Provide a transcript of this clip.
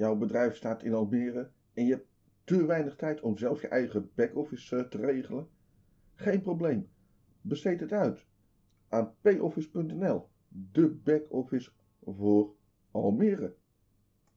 jouw bedrijf staat in Almere en je hebt te weinig tijd om zelf je eigen back-office eh, te regelen? Geen probleem. Besteed het uit aan poffice.nl, de backoffice voor Almere.